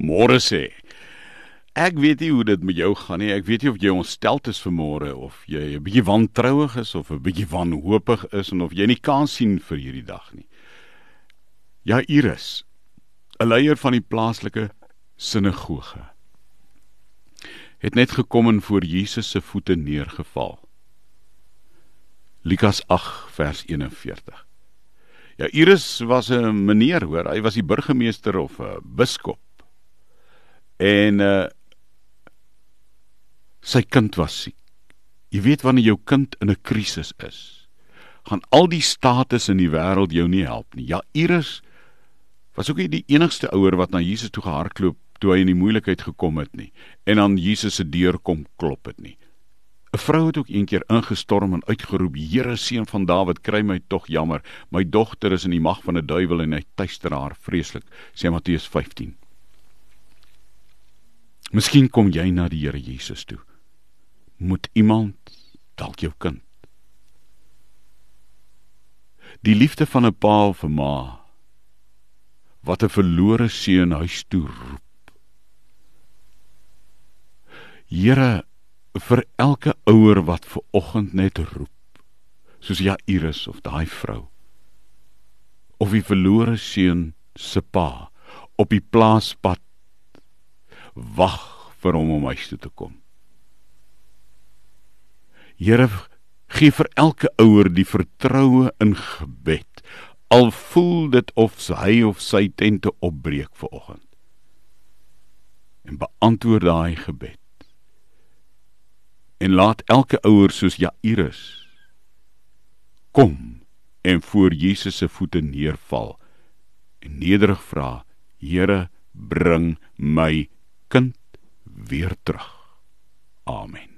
môre sê. Ek weet nie hoe dit met jou gaan nie. Ek weet nie of jy ontstel is vir môre of jy 'n bietjie wantrouig is of 'n bietjie wanhoopig is en of jy nie kans sien vir hierdie dag nie. Ja, Iris, 'n leier van die plaaslike sinagoge, het net gekom en voor Jesus se voete neergeval. Lukas 8 vers 41. Ja, Iris was 'n meneer, hoor. Hy was die burgemeester of 'n biskop. En uh sy kind was siek. Jy weet wanneer jou kind in 'n krisis is, gaan al die status in die wêreld jou nie help nie. Ja, Iris was ook nie die enigste ouer wat na Jesus toe gehardloop toe hy in die moeilikheid gekom het nie en aan Jesus se deur kom klop het nie. 'n Vrou het ook eendag ingestorm en uitgeroep: "Here, seun van Dawid, kry my tog jammer. My dogter is in die mag van 'n duiwel en hy tuister haar vreeslik." Sê Matteus 15. Miskien kom jy na die Here Jesus toe. Moet iemand dalk jou kind. Die liefde van 'n pa 'n ma wat 'n verlore seun huis toe roep. Here vir elke ouer wat ver oggend net roep, soos Jairus of daai vrou of die verlore seun se pa op die plaaspad wag vir hom om huis toe te kom. Here gee vir elke ouer die vertroue in gebed al voel dit of hy of sy tente opbreek ver oggend. En beantwoord daai gebed. En laat elke ouer soos Jairus kom en voor Jesus se voete neerval en nederig vra: Here, bring my kind weer terug. Amen.